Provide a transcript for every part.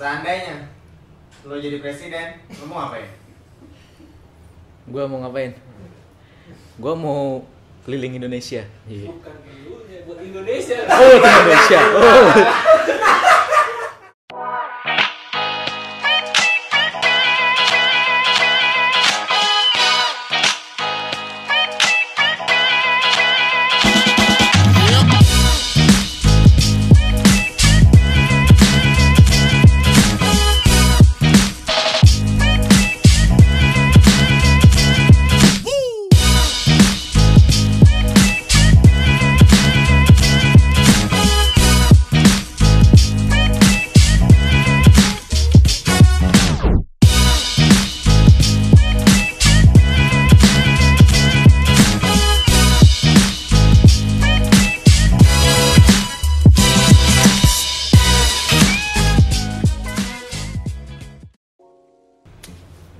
Seandainya lo jadi presiden, lo mau ngapain? Gua mau ngapain? Gua mau keliling Indonesia. Iya. Bukan dulunya buat Indonesia. Oh, Indonesia. Oh.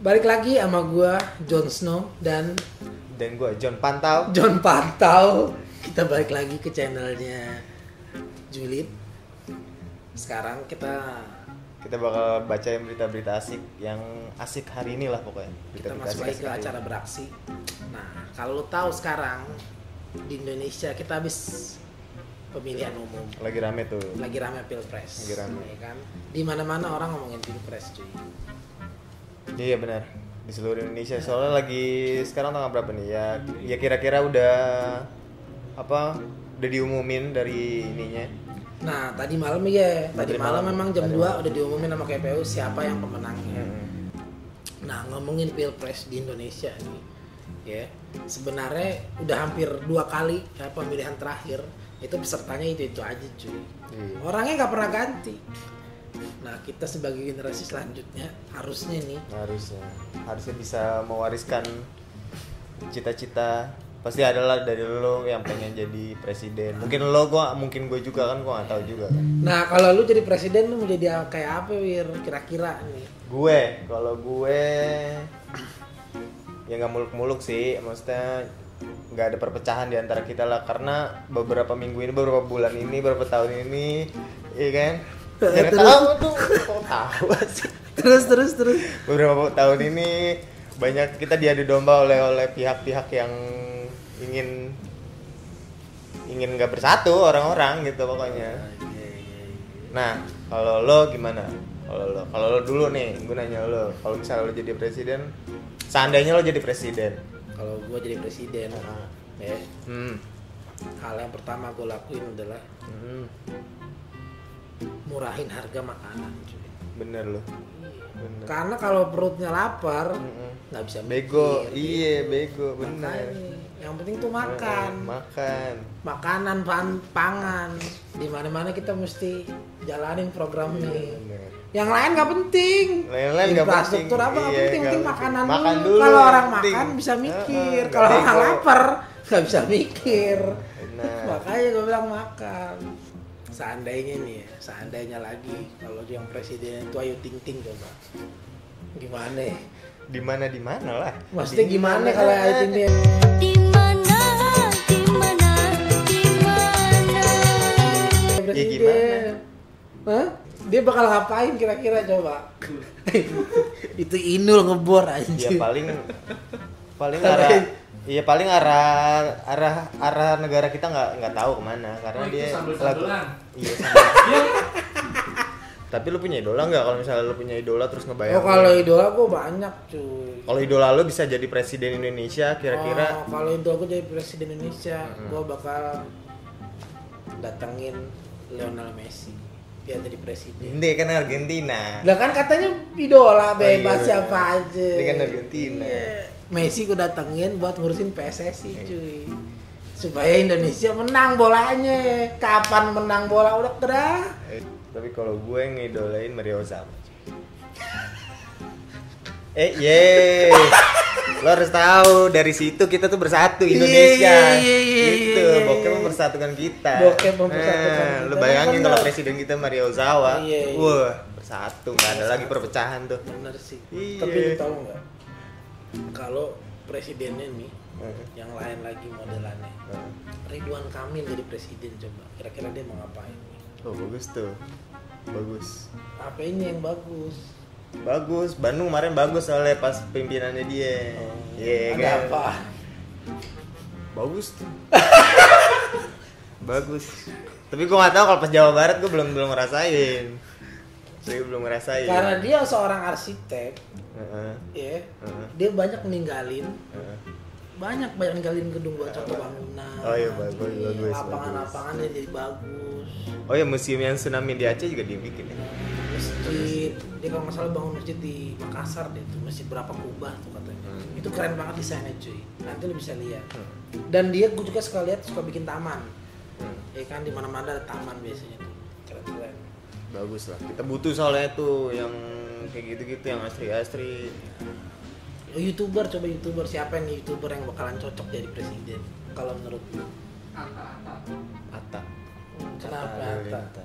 Balik lagi sama gua Jon Snow dan Dan gue John Pantau. John Pantau. Kita balik lagi ke channelnya Julid. Sekarang kita Kita bakal bacain berita-berita asik yang asik hari ini lah pokoknya. kita Berita-berita masuk lagi ke acara ini. beraksi. Nah, kalau lo tahu sekarang di Indonesia kita habis pemilihan umum. Lagi rame tuh. Lagi rame pilpres. Lagi rame. ya kan? Di mana-mana orang ngomongin pilpres, cuy. Iya benar. Di seluruh Indonesia soalnya lagi sekarang tanggal berapa nih ya? Ya kira-kira udah apa? Udah diumumin dari ininya. Nah, tadi malam ya, tadi Tadi malam malam. memang jam Tadi 2 malam. udah diumumin sama KPU siapa yang pemenangnya. Hmm. Nah, ngomongin pilpres di Indonesia nih, ya sebenarnya udah hampir dua kali ya, pemilihan terakhir itu pesertanya itu itu aja cuy. Iya. Orangnya nggak pernah ganti. Nah, kita sebagai generasi selanjutnya harusnya nih harusnya. Harusnya bisa mewariskan cita-cita. Pasti adalah dari lo yang pengen jadi presiden. Mungkin lo gua mungkin gue juga kan gua nggak tahu juga kan. Nah, kalau lu jadi presiden lu mau jadi kayak apa, Wir? Kira-kira nih. gue kalau gue ya nggak muluk-muluk sih. Maksudnya nggak ada perpecahan di antara kita lah. Karena beberapa minggu ini beberapa bulan ini beberapa tahun ini iya kan Tahu tuh kok tahu sih? Terus terus terus. beberapa tahun ini banyak kita diadu domba oleh oleh pihak-pihak yang ingin ingin nggak bersatu orang-orang gitu pokoknya. Nah kalau lo gimana? Kalau lo kalau lo dulu nih, gue nanya lo, kalau misalnya lo jadi presiden, seandainya lo jadi presiden, Kalau gua jadi presiden, ya, hmm, hal yang pertama gue lakuin adalah hmm, murahin harga makanan, cuy. bener lo, bener. Karena kalau perutnya lapar, nggak bisa Bego, mikir, iya gitu. bego, bener. Makanya, yang penting tuh makan. makan. Makanan, pan- pangan. Di mana-mana kita mesti jalanin program ini. Bener. Yang lain nggak penting. Lain-lain nggak Infrastruktur penting. apa nggak Iya, penting, nggak penting makanan Makan dulu. dulu Kalau orang penting. makan bisa mikir. Kalau nggak orang lapar nggak bisa mikir. Benar. Makanya gue bilang makan. Seandainya nih, ya, seandainya lagi kalau yang presiden itu Ayu Ting Ting coba. Gimana? ya? di mana di mana lah Maksudnya gimana mana? kalau Ayu Ting Ting? Di mana, di mana, di mana presiden? gimana? Hah? Dia bakal ngapain kira-kira coba? itu Inul ngebor ya anjir. paling paling arah iya paling arah arah arah negara kita nggak nggak tahu ke mana karena Oh, dia sambel-sambelan. iya tapi lu punya idola nggak kalau misalnya lu punya idola terus ngebayang Oh kalau idola gue banyak cuy. kalau idola lu bisa jadi presiden Indonesia kira-kira Oh, kalau idola gue jadi presiden Indonesia, gue bakal datengin Lionel Messi biar jadi presiden. ini kan Argentina Lah kan katanya idola bebas iya, siapa aja. Dia kan Argentina. Iya. Messi gue datengin buat ngurusin PSSI cuy. Supaya Indonesia menang bolanya. Kapan menang bola udah gerah. Eh, tapi kalau gue ngidolain Mario Ozawa eh ye lo harus tahu dari situ kita tuh bersatu Indonesia Iya, iya, iya, gitu iya, iya. bokep mempersatukan kita Bokep mempersatukan Nah, kita. lo bayangin Bener. kalau presiden kita Mario Iya, iya. wah bersatu nggak ada lagi perpecahan tuh Bener sih. Iya. Tapi lu tahu nggak? Kalau presidennya nih Heeh. yang lain lagi modelannya. Heeh. Ridwan Kamil jadi presiden coba. Kira-kira dia mau ngapain? Oh bagus tuh. Bagus. HP-nya yang bagus. bagus. Bandung kemarin bagus soalnya pas pimpinannya dia. Iya Ada kan? apa? bagus tuh. Bagus. Tapi gua nggak tahu kalau pas Jawa Barat gua belum belum ngerasain saya belum ngerasain Karena dia seorang arsitek, Heeh, ya. heeh, Dia banyak ninggalin heeh. banyak banyak ninggalin gedung buat contoh bangunan. Oh iya, bagus, Iya, bagus, Lapangan-lapangan jadi bagus. oh ya museum yang tsunami di Aceh juga dibikin ya Masjid, dia kalau nggak salah bangun masjid di Makassar deh tuh, masjid berapa kubah tuh katanya. Hmm. Itu keren banget desainnya cuy. Nanti lu bisa lihat. Dan dia gue juga suka lihat suka bikin taman. Hmm. Ya kan di mana-mana ada taman biasanya tuh. Bagus lah kita butuh soalnya tuh yang kayak gitu-gitu yang asri-asri YouTuber coba YouTuber siapa nih YouTuber yang bakalan cocok jadi presiden kalau menurut lu? Atta Kenapa Atta? Halilintar.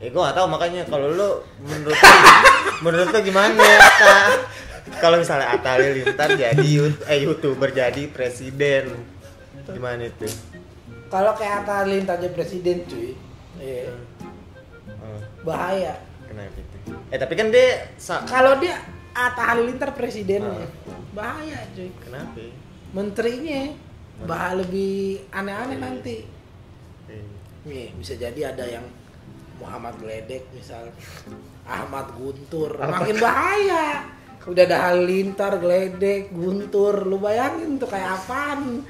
Ya gue gak tahu makanya kalau lu menurut lu, menurut lu gimana Atta? Kalau misalnya Atta Halilintar jadi eh youtuber jadi presiden gimana itu? Kalau kayak Atta Halilintar jadi presiden cuy, iya, bahaya. kenapa itu? Eh tapi kan dia Kalau dia Atta Halilintar presidennya, Ah. bahaya cuy. kenapa? Menterinya bahaya lebih aneh-aneh nanti. Eh, Nih bisa jadi ada yang Muhammad Gledek misal, Ahmad Guntur, makin bahaya. Udah ada Halilintar, Gledek, Guntur, lu bayangin tuh kayak apaan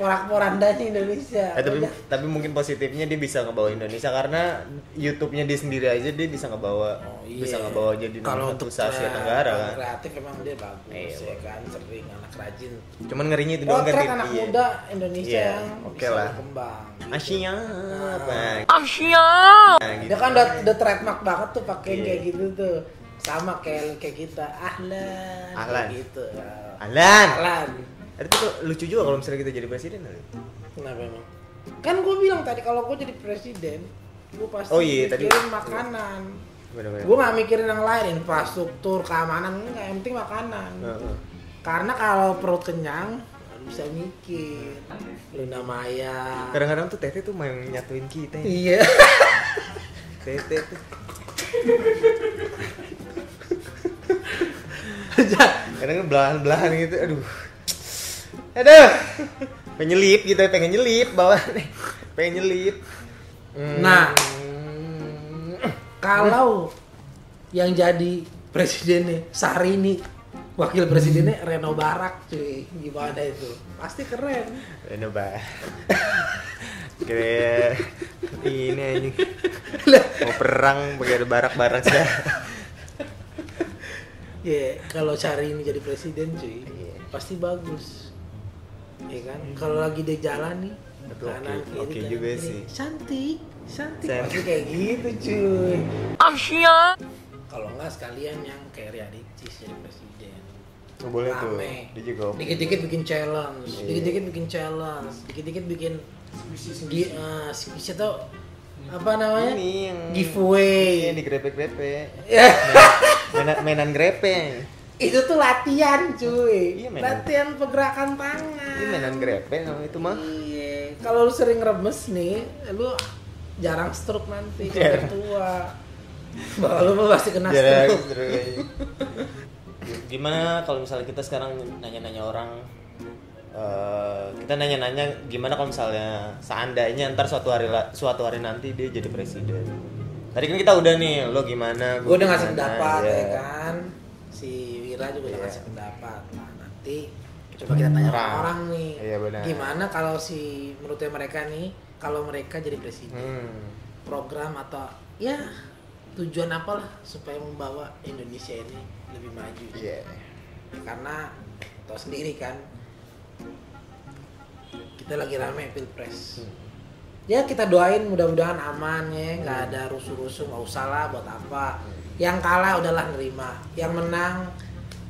porak-porandanya Indonesia. Eh, tapi Udah. tapi mungkin positifnya dia bisa ngebawa Indonesia karena YouTube-nya dia sendiri aja dia bisa ngebawa Oh, iya. bisa ngebawa jadi kalau untuk Asia Tenggara kalau kan. kreatif emang dia bagus Iya, ya kan sering anak rajin Cuman ngerinya itu doang kan dia- anak iya. muda Indonesia Iya, yang oke bisa lah. berkembang Asia apa? Asia. Nah, gitu. dia kan udah, udah trademark banget tuh pakai Iya. kayak gitu tuh sama kayak kayak kita ahlan Ahlan. kayak gitu Alan. ahlan Itu tuh lucu juga kalau misalnya kita jadi presiden kali. kenapa emang kan gue bilang tadi kalau gue jadi presiden gue pasti Oh iya, tadi- mikirin makanan Bener-bener. gue nggak mikirin yang lain infrastruktur keamanan enggak yang penting makanan Heeh. Karena kalau perut kenyang bisa mikir. Luna Maya. Kadang-kadang tuh Tete tuh main nyatuin kita ya. Iya. Tete tuh. Kadang belahan-belahan gitu, aduh. Aduh. Pengen nyelip gitu, pengen nyelip bawah nih. Pengen nyelip. Hmm. Nah. Kalau yang jadi presidennya Sarini, wakil presidennya Reno Barak, cuy. Gimana itu? Pasti keren. Ini bah. Kayak ini anjing. Mau perang pakai ada barak-barak sih. Ya, kalau Sarini jadi presiden, cuy, Iya. pasti bagus. Iya kan? Kalau lagi dia jalan nih, Betul, kanan oke. kiri Oke kanan juga kiri. sih. Cantik, cantik. Pasti kayak gitu, cuy. Asia. Kalau enggak sekalian yang kayak Ria Ricis jadi presiden. Oh, boleh tuh. Dia juga oke. Dikit-dikit bikin challenge, Iya. dikit-dikit bikin challenge, dikit-dikit bikin gi- eh, bisa tau apa namanya? Ini yang Giveaway. Ini digrepe-grepe. Ya, Mainan, mainan grepe. Itu tuh latihan, cuy. Iya, mainan. latihan pergerakan tangan. Ini mainan grepe nama itu mah. Iya. Kalau lu sering remes nih, lu jarang stroke nanti Jarang. tua. Bahwa lu pasti kena Jarang stroke. Gimana kalau misalnya kita sekarang nanya-nanya orang eh, kita nanya-nanya gimana kalau misalnya seandainya ntar suatu hari suatu hari nanti dia jadi presiden. Tadi kan kita udah nih, lo gimana? gue udah ngasih pendapat ya. ya kan Wira juga udah Iya. ngasih pendapat nah nanti coba kita tanya Orang. orang, nih Iya, benar. gimana kalau si menurutnya mereka nih kalau mereka jadi presiden Hmm. program atau ya tujuan apalah supaya membawa Indonesia ini lebih maju Iya. karena tau sendiri kan kita lagi rame pilpres Hmm. ya kita doain mudah-mudahan aman ya nggak ada rusuh-rusuh nggak usah lah buat apa yang kalah udahlah nerima yang menang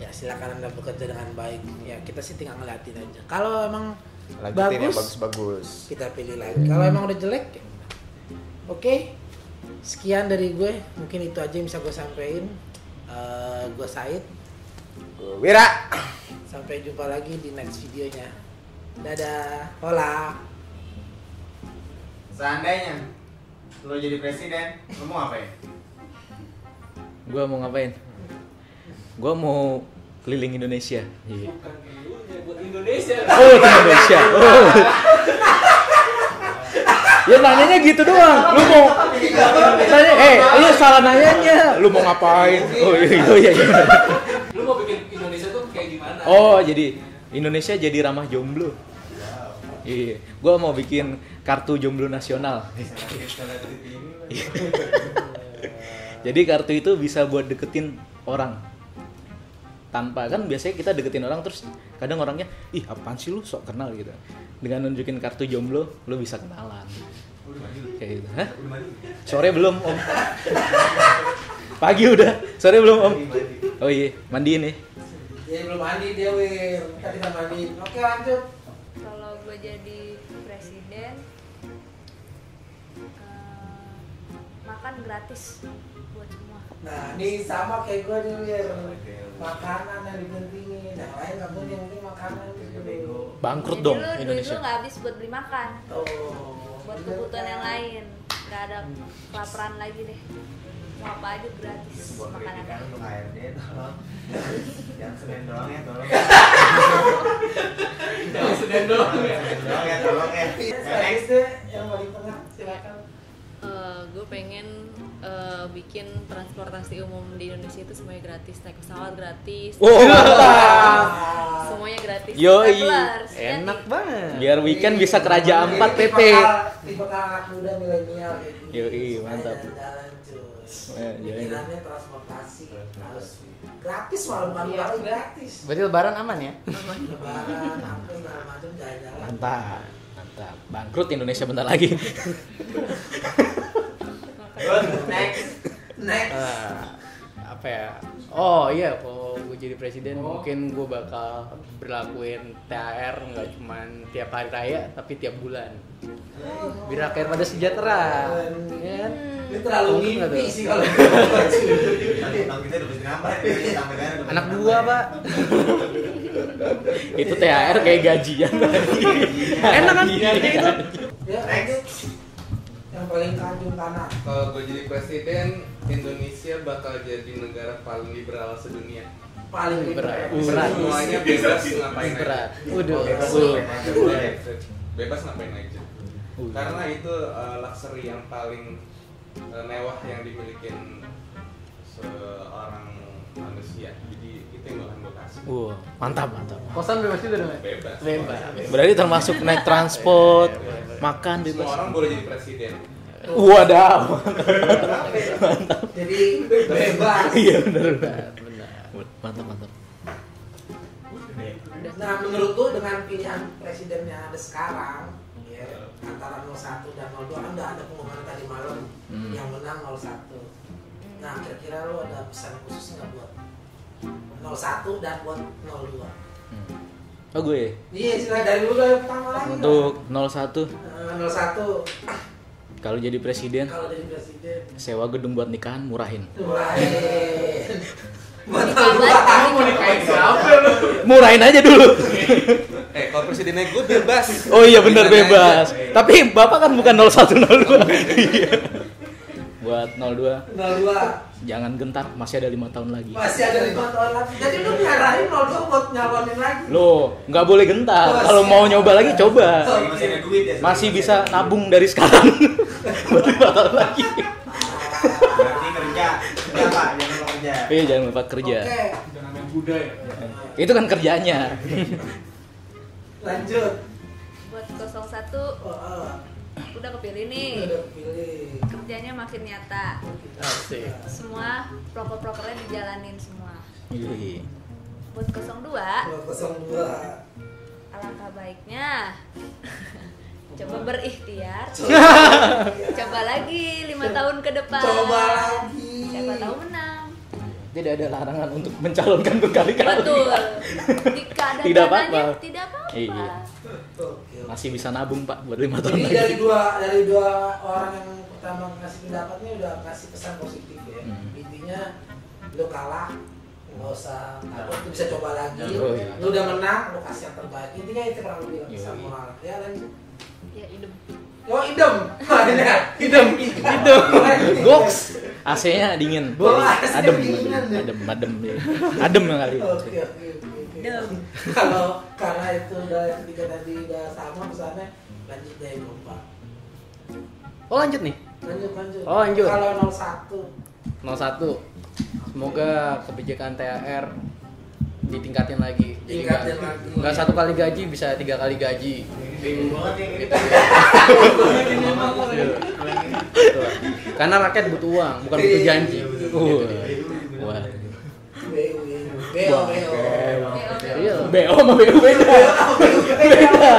ya silakan anda bekerja dengan baik. Ya kita sih tinggal ngeliatin aja. Kalau emang Lanjutin yang bagus bagus-bagus. kita pilih lagi. Kalau emang udah jelek ya oke sekian dari gue. Mungkin itu aja yang bisa gue sampein. Eh, gue Said. Wira. sampai jumpa lagi di next videonya. Dadah. Hola. Seandainya lo jadi presiden, lo mau ngapain? Gua mau ngapain? Gua mau keliling Indonesia. Iya. Bukan dulunya buat Indonesia. Oh, Indonesia. Oh. ya nanyanya gitu doang. Lu mau tanya, eh, lu salah nanyanya. Lu mau ngapain? Oh iya iya iya. iya. Lu mau bikin Indonesia tuh kayak gimana? Oh, jadi Indonesia jadi ramah jomblo. Iya, gua mau bikin kartu jomblo nasional. Jadi kartu itu bisa buat deketin orang. Tanpa kan biasanya kita deketin orang terus kadang orangnya, ih apaan sih lu sok kenal gitu. Dengan nunjukin kartu jomblo, lu bisa kenalan. Kayak gitu. Hah? Sore belum om. Pagi udah, sore belum om. Oh iya, mandiin nih. Dia belum mandi dia wir. Tadi kita mandi. Oke lanjut. Kalau gue jadi presiden eh, makan gratis buat semua. Nah ini sama kayak gue nih wir. Makanan yang dipentingin. Yang lain nggak yang penting makanan gitu. Bangkrut Jadi dong lu, duit Indonesia. lu nggak habis buat beli makan, Tuh. buat kebutuhan yang lain. Gak ada kelaparan lagi deh. Mau apa aja gratis makanan. untuk ARD tolong jangan senin doang ya tolong Jangan sedang doang ya. Senin doang ya tolong ya Next deh yang paling tengah silakan. gue pengen eh, bikin transportasi umum di Indonesia itu semuanya gratis naik pesawat gratis Oh, mantap. semuanya gratis Yoi, Travelers, enak jadi. banget. Biar weekend bisa ke Raja Ini Ampat tipe PP. kal- Tipe anak muda milenial gini. Yoi, mantap. Pikirannya transportasi harus gratis malah bukan malah gratis. Berarti lebaran aman ya? Lebaran, apa segala macam jalan-jalan. Mantap. Mantap. Bangkrut Indonesia bentar lagi. Next. Next. Ah, apa ya oh iya kalau gue jadi presiden mungkin gue bakal berlakuin THR nggak cuman tiap hari raya tapi tiap bulan biar rakyat pada sejahtera ya kan? Ini terlalu mimpi sih kalau anak nambah. pak Itu THR kayak gajian. enak kan Iya, Kayak gitu. Ya. Yang paling kajung tanah. Kalau gue jadi presiden, Indonesia bakal jadi negara paling liberal sedunia. Paling liberal. Berat. Semuanya bebas ngapain aja. berat waduh Bebas ngapain aja, boleh. Bebas ngapain aja. Karena itu uh, luxury yang paling uh, mewah yang dimiliki seorang manusia. Jadi itu yang Wah, mantap, mantap. kosan bebas juga dong ya? Bebas. bebas Berarti termasuk naik transport, makan Semua bebas. orang boleh jadi presiden. Wadaw. Jadi bebas. Iya benar. benar benar Mantap, mantap. Nah, menurut lu dengan pilihan presiden yang ada sekarang, ya, antara 01 dan 02 kan udah ada pengumuman tadi malam Hmm. yang menang 01. Nah, kira-kira lu ada pesan khusus nggak buat 01 dan buat 02? Hmm. Oh gue Iya, silakan dari dulu dari pertama lagi. untuk 01 Eh, 01 kalau jadi presiden kalau jadi presiden. sewa gedung buat nikahan murahin. Murahin. Buat Nikah 02 banget. kamu mau nikahin siapa lu? Murahin aja dulu. Eh, kalau presidennya gue bebas. Oh iya benar bebas. aja. Tapi Bapak kan bukan 0102. Iya. Buat 02 02 jangan gentar, masih ada lima tahun lagi. masih ada lima tahun lagi. Jadi lu nyaranin 02 buat nyalonin lagi. Loh, nggak boleh gentar. Kalau mau nyoba lagi coba. Masih ada duit ya Masih bisa nabung dari sekarang. Buat lima tahun lagi. berarti kerja kerja pak jangan lupa kerja Iya, jangan lupa kerja. Jangan Buddha ya. Itu kan kerjanya. lanjut. Buat 01 Oh, oh. Udah kepilih nih. Udah pilih. Kerjanya makin nyata. asik Semua proker-prokernya dijalanin semua. Iya. Buat 02 02 alangkah baiknya coba berikhtiar coba lagi lima tahun ke depan Coba lagi. siapa tahu menang Tidak ada larangan untuk mencalonkan berkali-kali. betul jika ada Tidak apa-apa. tidak apa-apa Iya. Oke. Masih bisa nabung, Pak, buat lima tahun Jadi lagi. dari dua dari dua orang yang pertama ngasih pendapatnya udah kasih pesan positif ya. Hmm. Intinya lu kalah nggak usah takut lu bisa coba lagi Oh, iya. lu udah menang lu kasih yang terbaik intinya itu kurang lebih pesan Iya. moral ya lanjut ya idem oh idem Idem, idem. Goks. AC-nya dingin. AC-nya adem, dingin, adem, ya. adem, adem, ya. adem kali. Oke oke oke. Oke. Kalau karena itu udah tiga tadi udah sama pesannya lanjut deh lomba. Oh lanjut nih. Lanjut lanjut. Oh, lanjut. Kalau 01 01 Semoga kebijakan THR ditingkatin lagi. Jadi Tingkatin nggak- lagi. nggak satu kali gaji bisa tiga kali gaji. Bingung banget yang ini. Betul. Karena rakyat butuh uang, bukan butuh janji. Uh. Wah. BU BO BO. BO sama BU beda. Beda.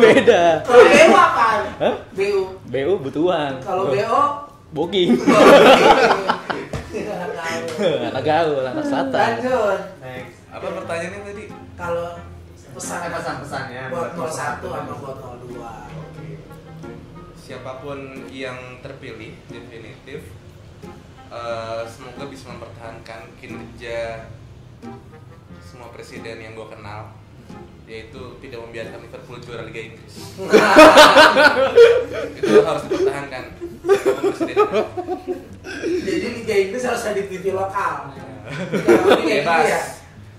Beda. Kalau BO apaan? Hah? BU. BU butuh uang. Kalau BO booking. anak gaul, anak selatan. Lanjut. Next. Apa pertanyaannya tadi? Kalau pesan Eh, pesan-pesannya buat buat 01 sama buat 02. Siapa pun yang terpilih definitif eh, semoga bisa mempertahankan kinerja semua presiden yang gue kenal yaitu tidak membiarkan Liverpool juara Liga Inggris itu harus dipertahankan Jadi Liga Inggris harus ada di TV lokal. Bebas ya.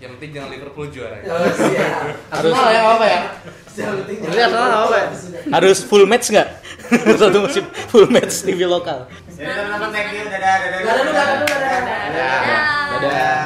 yang penting jangan Liverpool juara Oh, siap. Arsenal ya apa ya? Arsenal apa ya? Harus full match nggak? Satu musim full match TV lokal. Jadi teman-teman thank you, dadah, dadah. Dadah dulu, dadah dulu.